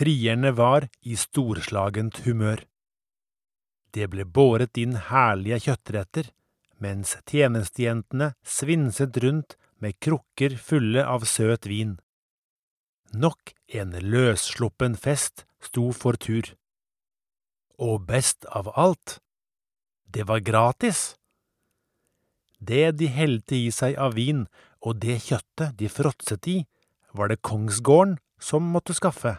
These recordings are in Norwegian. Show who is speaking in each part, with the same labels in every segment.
Speaker 1: Frierne var i storslagent humør. Det ble båret inn herlige kjøttretter, mens tjenestejentene svinset rundt med krukker fulle av søt vin. Nok en løssluppen fest sto for tur. Og best av alt, det var gratis! Det de helte i seg av vin og det kjøttet de fråtset i, var det kongsgården som måtte skaffe.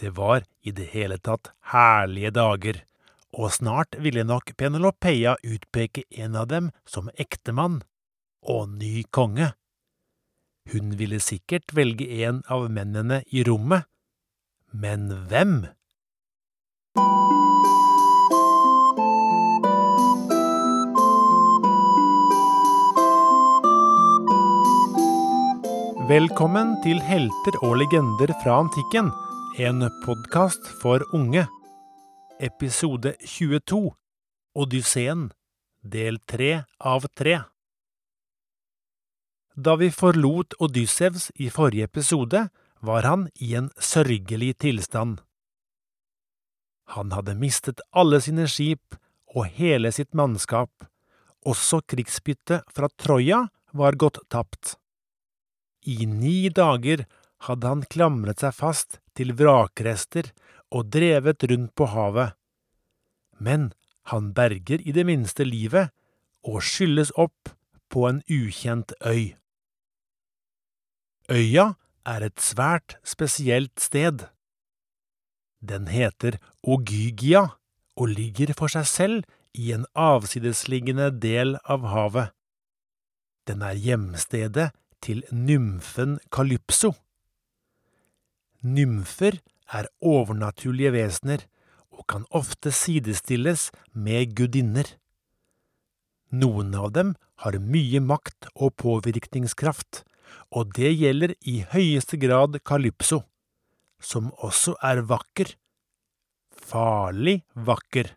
Speaker 1: Det var i det hele tatt herlige dager, og snart ville nok Penelopeia utpeke en av dem som ektemann og ny konge. Hun ville sikkert velge en av mennene i rommet, men hvem? Velkommen til Helter og legender fra antikken, en podkast for unge. Episode 22 Odysseen, del 3 av 3 Da vi forlot Odyssevs i forrige episode, var han i en sørgelig tilstand. Han hadde mistet alle sine skip og hele sitt mannskap, også krigsbyttet fra Troja var gått tapt. I ni dager hadde han klamret seg fast til vrakrester og drevet rundt på havet. Men han berger i det minste livet og skylles opp på en ukjent øy. Øya er et svært spesielt sted. Den heter Ogygia og ligger for seg selv i en avsidesliggende del av havet. Den er hjemstedet til nymfen Kalypso. Nymfer er overnaturlige vesener og kan ofte sidestilles med gudinner. Noen av dem har mye makt og påvirkningskraft, og det gjelder i høyeste grad Kalypso, som også er vakker. Farlig vakker.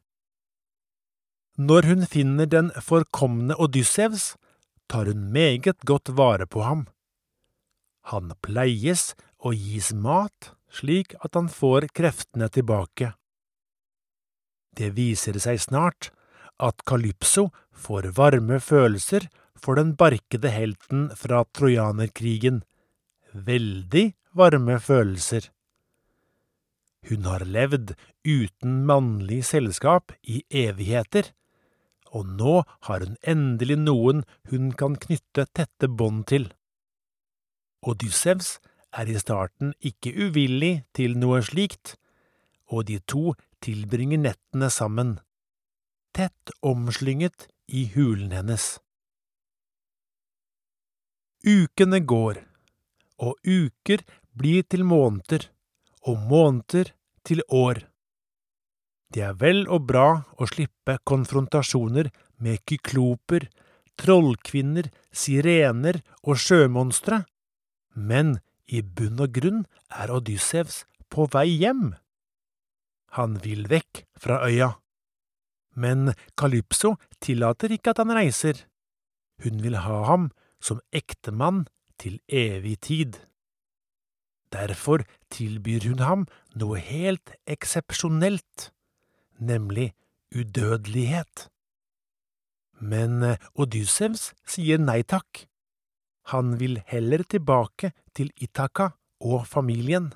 Speaker 1: Når hun finner den forkomne Odyssevs, tar hun meget godt vare på ham. Han pleies og gis mat slik at han får kreftene tilbake. Det viser seg snart at Kalypso får varme følelser for den barkede helten fra trojanerkrigen, veldig varme følelser. Hun har levd uten mannlig selskap i evigheter og nå har hun endelig noen hun kan knytte tette bånd til. Odyssevs er i starten ikke uvillig til noe slikt, og de to tilbringer nettene sammen, tett omslynget i hulen hennes. Ukene går, og uker blir til måneder, og måneder til år. Det er vel og bra å slippe konfrontasjoner med kykloper, trollkvinner, sirener og sjømonstre, men i bunn og grunn er Odyssevs på vei hjem. Han vil vekk fra øya. Men Kalypso tillater ikke at han reiser. Hun vil ha ham som ektemann til evig tid. Derfor tilbyr hun ham noe helt eksepsjonelt nemlig udødelighet. Men Odyssevs sier nei takk. Han vil heller tilbake til Itaka og familien.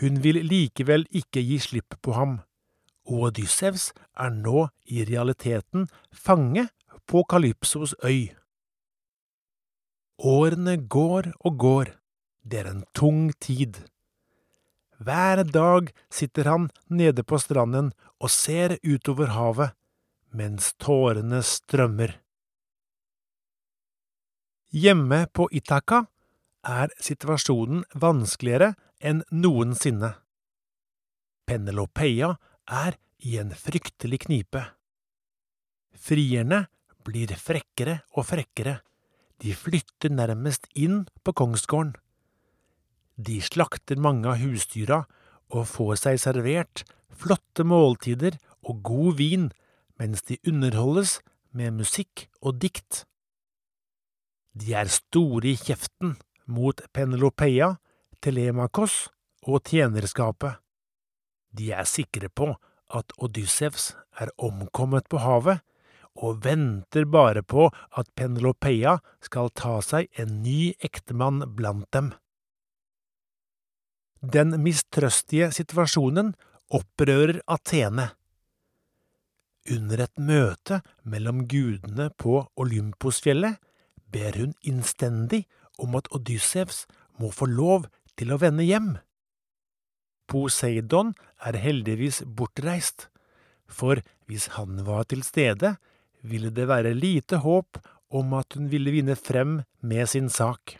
Speaker 1: Hun vil likevel ikke gi slipp på ham, og Odyssevs er nå i realiteten fange på Kalypsos øy. Årene går og går, det er en tung tid. Hver dag sitter han nede på stranden og ser utover havet, mens tårene strømmer. Hjemme på Itaka er situasjonen vanskeligere enn noensinne. Penelopeia er i en fryktelig knipe. Frierne blir frekkere og frekkere, de flytter nærmest inn på kongsgården. De slakter mange av husdyra og får seg servert flotte måltider og god vin mens de underholdes med musikk og dikt. De er store i kjeften mot Penelopeia, Telemakos og tjenerskapet. De er sikre på at Odyssevs er omkommet på havet, og venter bare på at Penelopeia skal ta seg en ny ektemann blant dem. Den mistrøstige situasjonen opprører Athene. Under et møte mellom gudene på Olymposfjellet ber hun innstendig om at Odyssevs må få lov til å vende hjem. Poseidon er heldigvis bortreist, for hvis han var til stede, ville det være lite håp om at hun ville vinne frem med sin sak.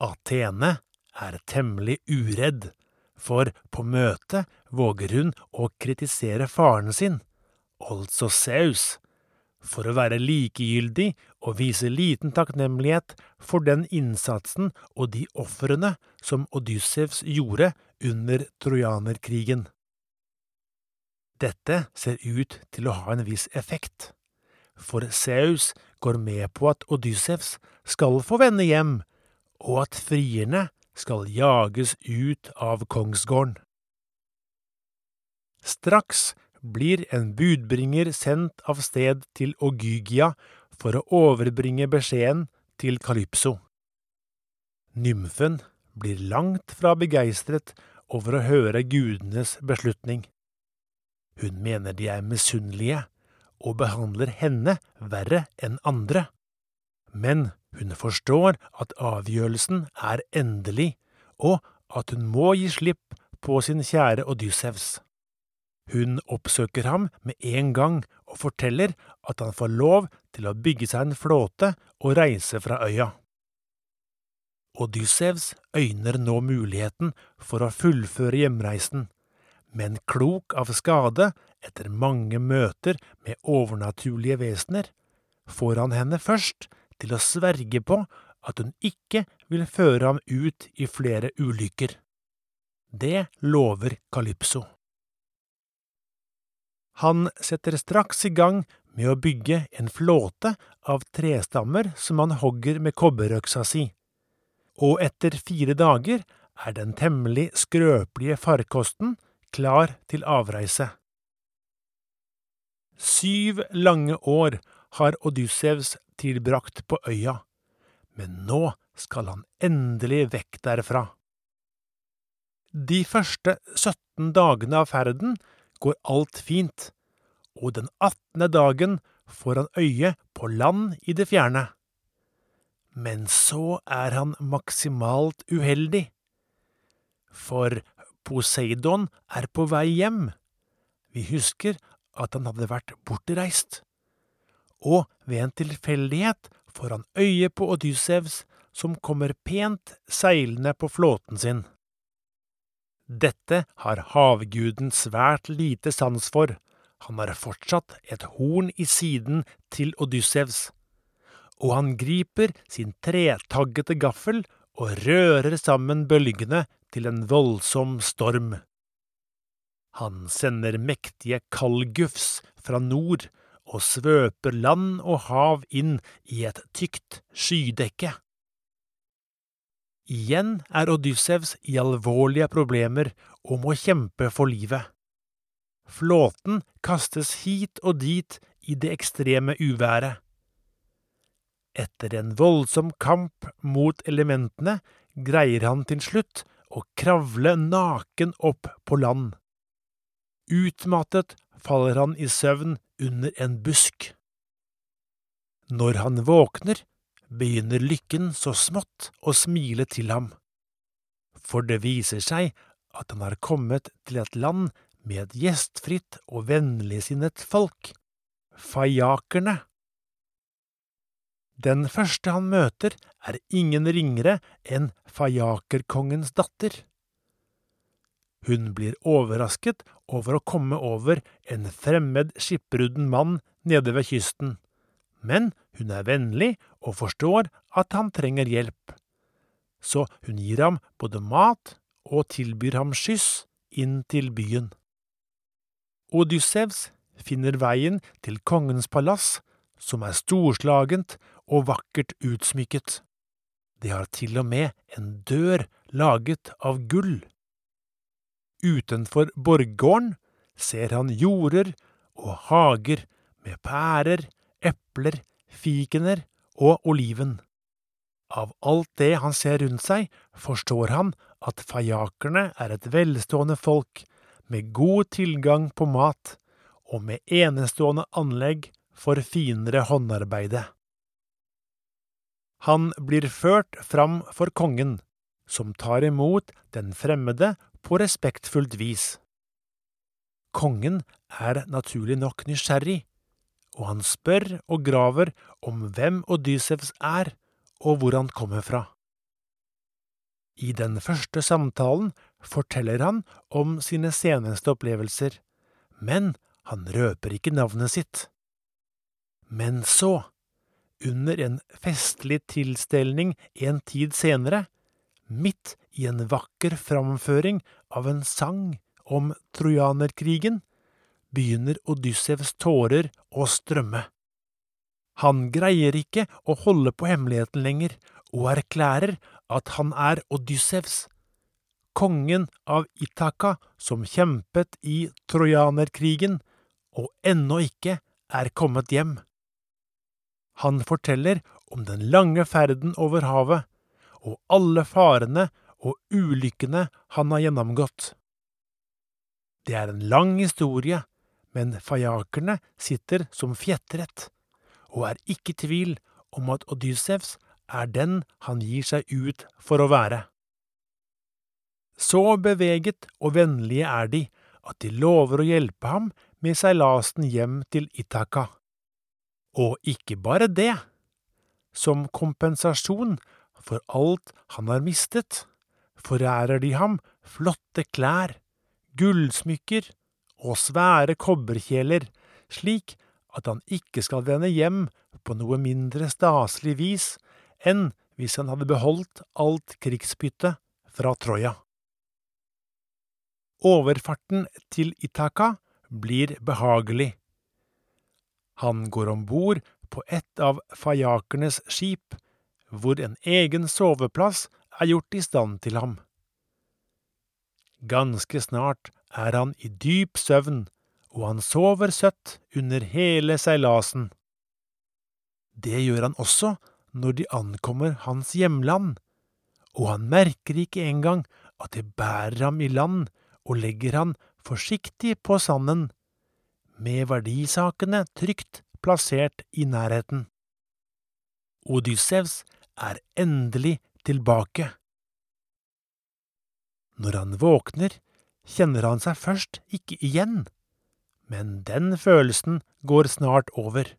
Speaker 1: Athene er temmelig uredd, for på møtet våger hun å kritisere faren sin, altså Saus, for å være likegyldig og vise liten takknemlighet for den innsatsen og de ofrene som Odyssevs gjorde under trojanerkrigen. Dette ser ut til å ha en viss effekt, for Seus går med på at Odyssevs skal få vende hjem, og at frierne skal jages ut av kongsgården. Straks blir en budbringer sendt av sted til Ogygia for å overbringe beskjeden til Kalypso. Nymfen blir langt fra begeistret over å høre gudenes beslutning. Hun mener de er misunnelige og behandler henne verre enn andre. Men hun forstår at avgjørelsen er endelig, og at hun må gi slipp på sin kjære Odyssevs. Hun oppsøker ham med en gang og forteller at han får lov til å bygge seg en flåte og reise fra øya. Odyssevs øyner nå muligheten for å fullføre hjemreisen, men klok av skade etter mange møter med overnaturlige vesener, får han henne først til å sverge på at hun ikke vil føre ham ut i flere ulykker. Det lover Kalypso. Han setter straks i gang med å bygge en flåte av trestammer som han hogger med kobberøksa si, og etter fire dager er den temmelig skrøpelige farkosten klar til avreise. Syv lange år har Odyssevs tilbrakt på øya, men nå skal han endelig vekk derfra. De første 17 dagene av ferden går alt fint, og den attende dagen får han øye på land i det fjerne. Men så er han maksimalt uheldig, for Poseidon er på vei hjem. Vi husker at han hadde vært bortreist. Og ved en tilfeldighet får han øye på Odyssevs, som kommer pent seilende på flåten sin. Dette har havguden svært lite sans for, han har fortsatt et horn i siden til Odyssevs, og han griper sin tretaggete gaffel og rører sammen bølgene til en voldsom storm. Han sender mektige kaldgufs fra nord og svøper land og hav inn i et tykt skydekke. Igjen er Odyssevs i alvorlige problemer og må kjempe for livet. Flåten kastes hit og dit i det ekstreme uværet. Etter en voldsom kamp mot elementene greier han til slutt å kravle naken opp på land. Utmattet faller han i søvn under en busk. Når han våkner, begynner lykken så smått å smile til ham, for det viser seg at han har kommet til et land med et gjestfritt og vennligsinnet folk, fajakerne. Den første han møter, er ingen ringere enn fajakerkongens datter. Hun blir overrasket over å komme over en fremmed skipbrudden mann nede ved kysten men hun er vennlig og forstår at han trenger hjelp. Så hun gir ham både mat og tilbyr ham skyss inn til byen. Odyssevs finner veien til kongens palass, som er storslagent og vakkert utsmykket. Det har til og med en dør laget av gull. Utenfor borggården ser han jorder og hager med pærer, epler, fikener og oliven. Av alt det han ser rundt seg, forstår han at fajakerne er et velstående folk med god tilgang på mat og med enestående anlegg for finere håndarbeide. Han blir ført fram for kongen, som tar imot den fremmede på respektfullt vis. Kongen er naturlig nok nysgjerrig, og han spør og graver om hvem Odyssevs er, og hvor han kommer fra. I den første samtalen forteller han om sine seneste opplevelser, men han røper ikke navnet sitt. Men så, under en festlig tilstelning en tid senere, midt i en vakker framføring av en sang om trojanerkrigen, begynner Odyssevs tårer å strømme. Han greier ikke å holde på hemmeligheten lenger, og erklærer at han er Odyssevs, kongen av Itaka som kjempet i trojanerkrigen og ennå ikke er kommet hjem. Han forteller om den lange ferden over havet og alle farene og ulykkene han har gjennomgått. Det er en lang historie, men fajakerne sitter som fjetret og er ikke i tvil om at Odyssevs er den han gir seg ut for å være. Så beveget og vennlige er de at de lover å hjelpe ham med seilasen hjem til Itaka. Og ikke bare det. Som kompensasjon for alt han har mistet, forærer de ham flotte klær, gullsmykker og svære kobberkjeler, slik at han ikke skal vende hjem på noe mindre staselig vis enn hvis han hadde beholdt alt krigsbyttet fra Troja. Overfarten til Itaka blir behagelig. Han går om bord på et av fajakernes skip, hvor en egen soveplass er gjort i stand til ham. Ganske snart er han i dyp søvn og han sover søtt under hele seilasen. Det gjør han også når de ankommer hans hjemland, og han merker ikke engang at det bærer ham i land og legger han forsiktig på sanden, med verdisakene trygt plassert i nærheten. Odyssevs er endelig tilbake. Når han våkner, kjenner han seg først ikke igjen men den følelsen går snart over.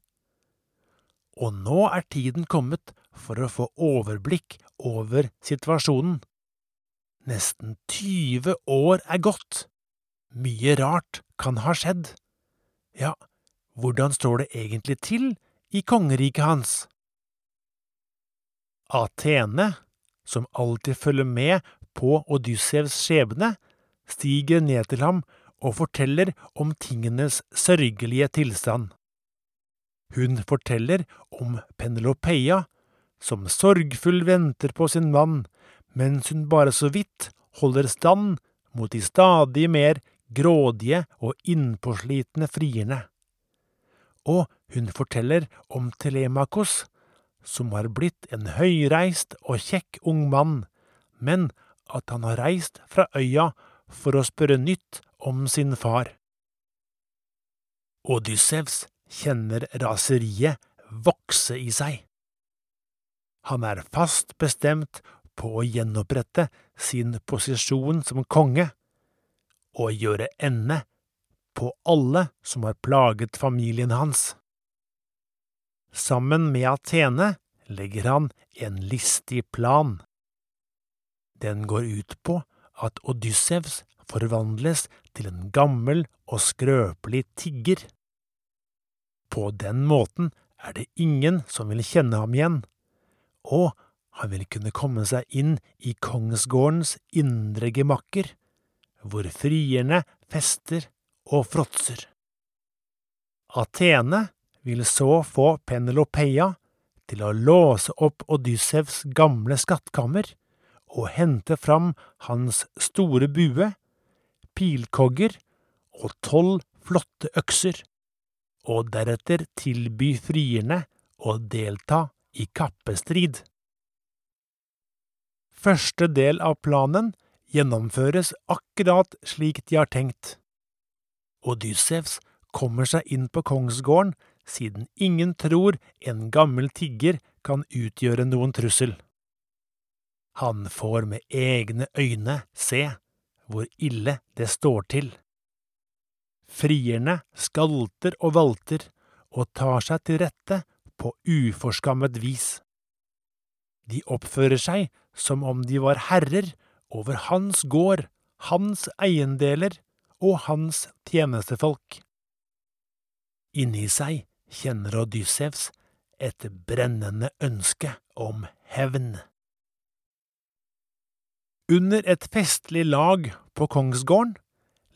Speaker 1: Og nå er tiden kommet for å få overblikk over situasjonen. Nesten 20 år er gått. Mye rart kan ha skjedd. Ja, hvordan står det egentlig til i kongeriket hans? Athene, som alltid følger med på Odyssevs skjebne, stiger ned til ham og forteller om tingenes sørgelige tilstand. Hun forteller om Penelopeia, som sorgfull venter på sin mann, mens hun bare så vidt holder stand mot de stadig mer grådige og innpåslitne frierne. Og hun forteller om Telemakos, som har blitt en høyreist og kjekk ung mann, men at han har reist fra øya for å spørre nytt om sin far. Odyssevs kjenner raseriet vokse i seg. Han er fast bestemt på å gjenopprette sin posisjon som konge og gjøre ende på alle som har plaget familien hans. Sammen med Athene legger han en listig plan. Den går ut på at Odyssevs forvandles til en gammel og skrøpelig tigger. På den måten er det ingen som vil kjenne ham igjen, og han vil kunne komme seg inn i kongsgårdens indre gemakker, hvor frierne fester og fråtser. Athene vil så få Penelopeia til å låse opp Odyssevs gamle skattkammer å hente fram hans store bue, pilkogger og tolv flotte økser, og deretter tilby frierne å delta i kappestrid. Første del av planen gjennomføres akkurat slik de har tenkt. Odyssevs kommer seg inn på kongsgården siden ingen tror en gammel tigger kan utgjøre noen trussel. Han får med egne øyne se hvor ille det står til. Frierne skalter og valter og tar seg til rette på uforskammet vis. De oppfører seg som om de var herrer over hans gård, hans eiendeler og hans tjenestefolk. Inni seg kjenner Odyssevs et brennende ønske om hevn. Under et festlig lag på kongsgården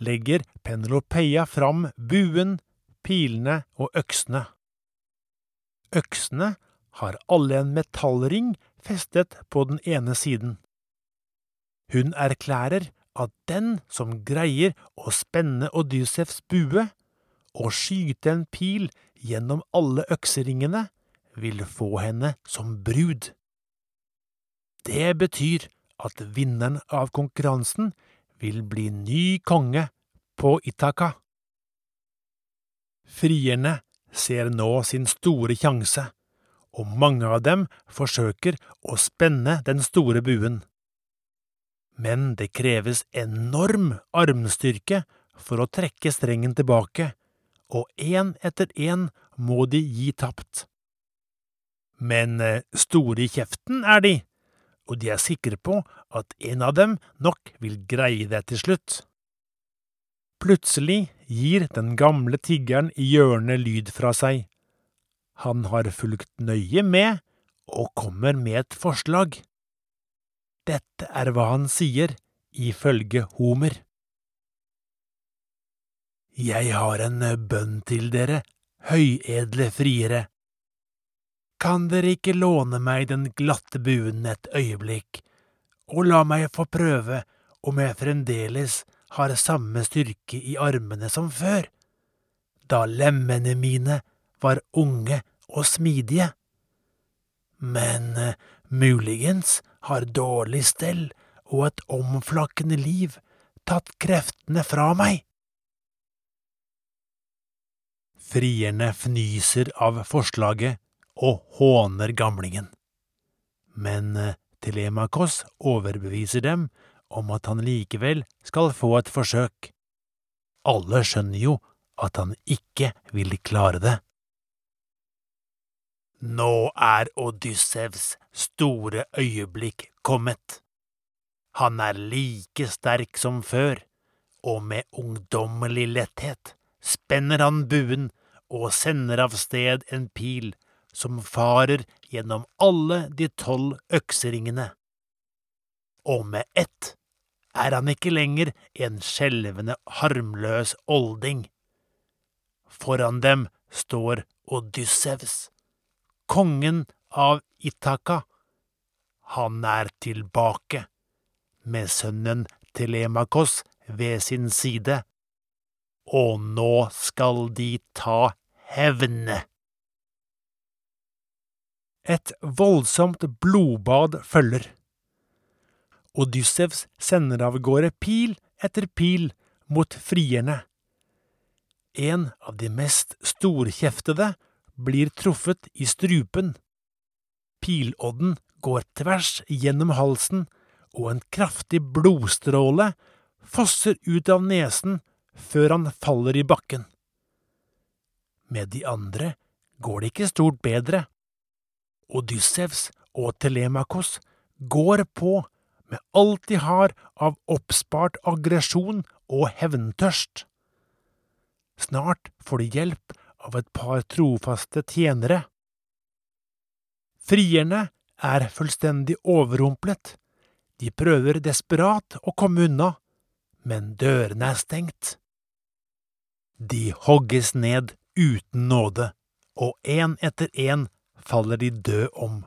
Speaker 1: legger Penelopeia fram buen, pilene og øksene. Øksene har alle en metallring festet på den ene siden. Hun erklærer at den som greier å spenne Odyssevs bue og skyte en pil gjennom alle økseringene, vil få henne som brud. Det betyr at vinneren av konkurransen vil bli ny konge på Itaka. Frierne ser nå sin store sjanse, og mange av dem forsøker å spenne den store buen. Men det kreves enorm armstyrke for å trekke strengen tilbake, og én etter én må de gi tapt. Men eh, store i kjeften er de, og de er sikre på at en av dem nok vil greie det til slutt. Plutselig gir den gamle tiggeren i hjørnet lyd fra seg. Han har fulgt nøye med og kommer med et forslag. Dette er hva han sier, ifølge Homer. Jeg har en bønn til dere, høyedle friere. Kan dere ikke låne meg den glatte buen et øyeblikk, og la meg få prøve om jeg fremdeles har samme styrke i armene som før, da lemmene mine var unge og smidige? Men uh, muligens har dårlig stell og et omflakkende liv tatt kreftene fra meg. Frierne fnyser av forslaget og håner gamlingen. Men eh, Telemakos overbeviser dem om at han likevel skal få et forsøk. Alle skjønner jo at han ikke vil klare det. Nå er Odyssevs store øyeblikk kommet. Han er like sterk som før, og med ungdommelig letthet spenner han buen og sender av sted en pil som farer gjennom alle de tolv økseringene. Og med ett er han ikke lenger en skjelvende, harmløs olding. Foran dem står Odyssevs, kongen av Itaka. Han er tilbake, med sønnen Telemakos ved sin side, og nå skal de ta hevne. Et voldsomt blodbad følger. Odyssevs sender av gårde pil etter pil mot frierne. En av de mest storkjeftede blir truffet i strupen. Pilodden går tvers gjennom halsen, og en kraftig blodstråle fosser ut av nesen før han faller i bakken. Med de andre går det ikke stort bedre. Odyssevs og Telemakos går på med alt de har av oppspart aggresjon og hevntørst. Snart får de hjelp av et par trofaste tjenere. Frierne er fullstendig overrumplet. De prøver desperat å komme unna, men dørene er stengt. De hogges ned uten nåde, og én etter én faller de død om.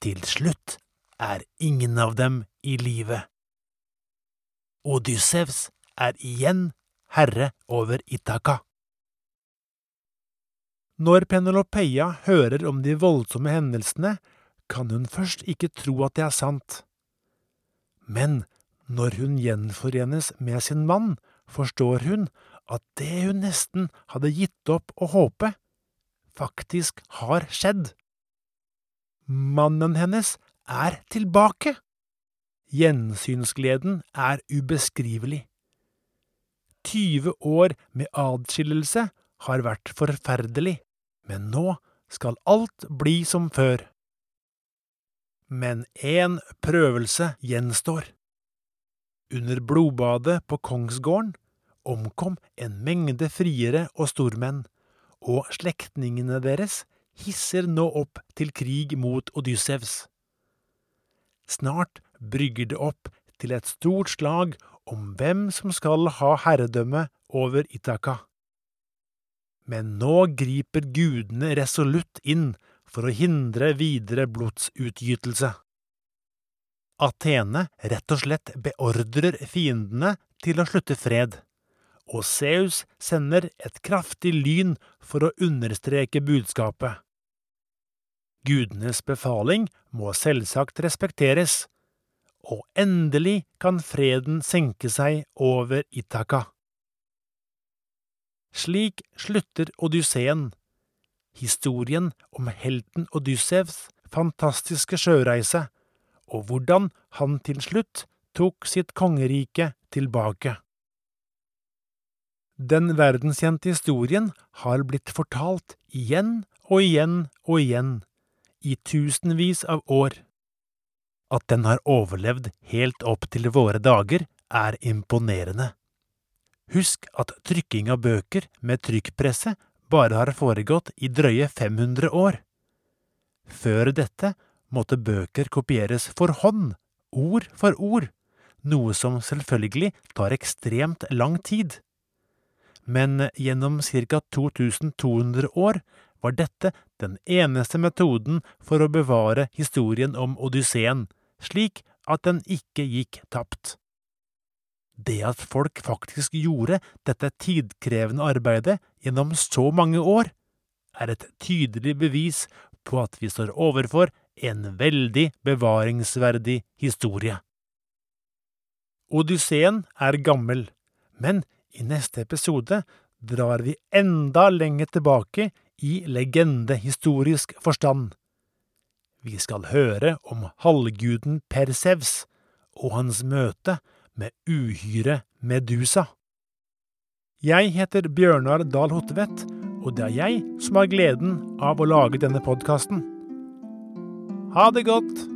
Speaker 1: Til slutt er ingen av dem i live. Odyssevs er igjen herre over Itaka. Når Penelopeia hører om de voldsomme hendelsene, kan hun først ikke tro at det er sant. Men når hun gjenforenes med sin mann, forstår hun at det hun nesten hadde gitt opp å håpe, faktisk har skjedd. Mannen hennes er tilbake! Gjensynsgleden er ubeskrivelig. 20 år med adskillelse har vært forferdelig, men nå skal alt bli som før. Men én prøvelse gjenstår. Under blodbadet på kongsgården omkom en mengde friere og stormenn, og slektningene deres hisser nå opp til krig mot Odyssevs. Snart brygger det opp til et stort slag om hvem som skal ha herredømme over Itaka. Men nå griper gudene resolutt inn for å hindre videre blodsutgytelse. Athene rett og slett beordrer fiendene til å slutte fred, og Zeus sender et kraftig lyn for å understreke budskapet. Gudenes befaling må selvsagt respekteres, og endelig kan freden senke seg over Itaka. Slik slutter Odysseen, historien om helten Odyssevs fantastiske sjøreise, og hvordan han til slutt tok sitt kongerike tilbake. Den verdenskjente historien har blitt fortalt igjen og igjen og igjen, i tusenvis av år. At den har overlevd helt opp til våre dager, er imponerende. Husk at trykking av bøker med trykkpresse bare har foregått i drøye 500 år. Før dette måtte bøker kopieres for hånd, ord for ord, noe som selvfølgelig tar ekstremt lang tid. Men gjennom ca 2200 år var dette den eneste metoden for å bevare historien om Odysseen, slik at den ikke gikk tapt. Det at folk faktisk gjorde dette tidkrevende arbeidet gjennom så mange år, er et tydelig bevis på at vi står overfor en veldig bevaringsverdig historie. Odysseen er gammel, men i neste episode drar vi enda lenger tilbake i legendehistorisk forstand. Vi skal høre om halvguden Persevs og hans møte med uhyret Medusa. Jeg heter Bjørnar Dahl Hotvedt, og det er jeg som har gleden av å lage denne podkasten. Ha det godt!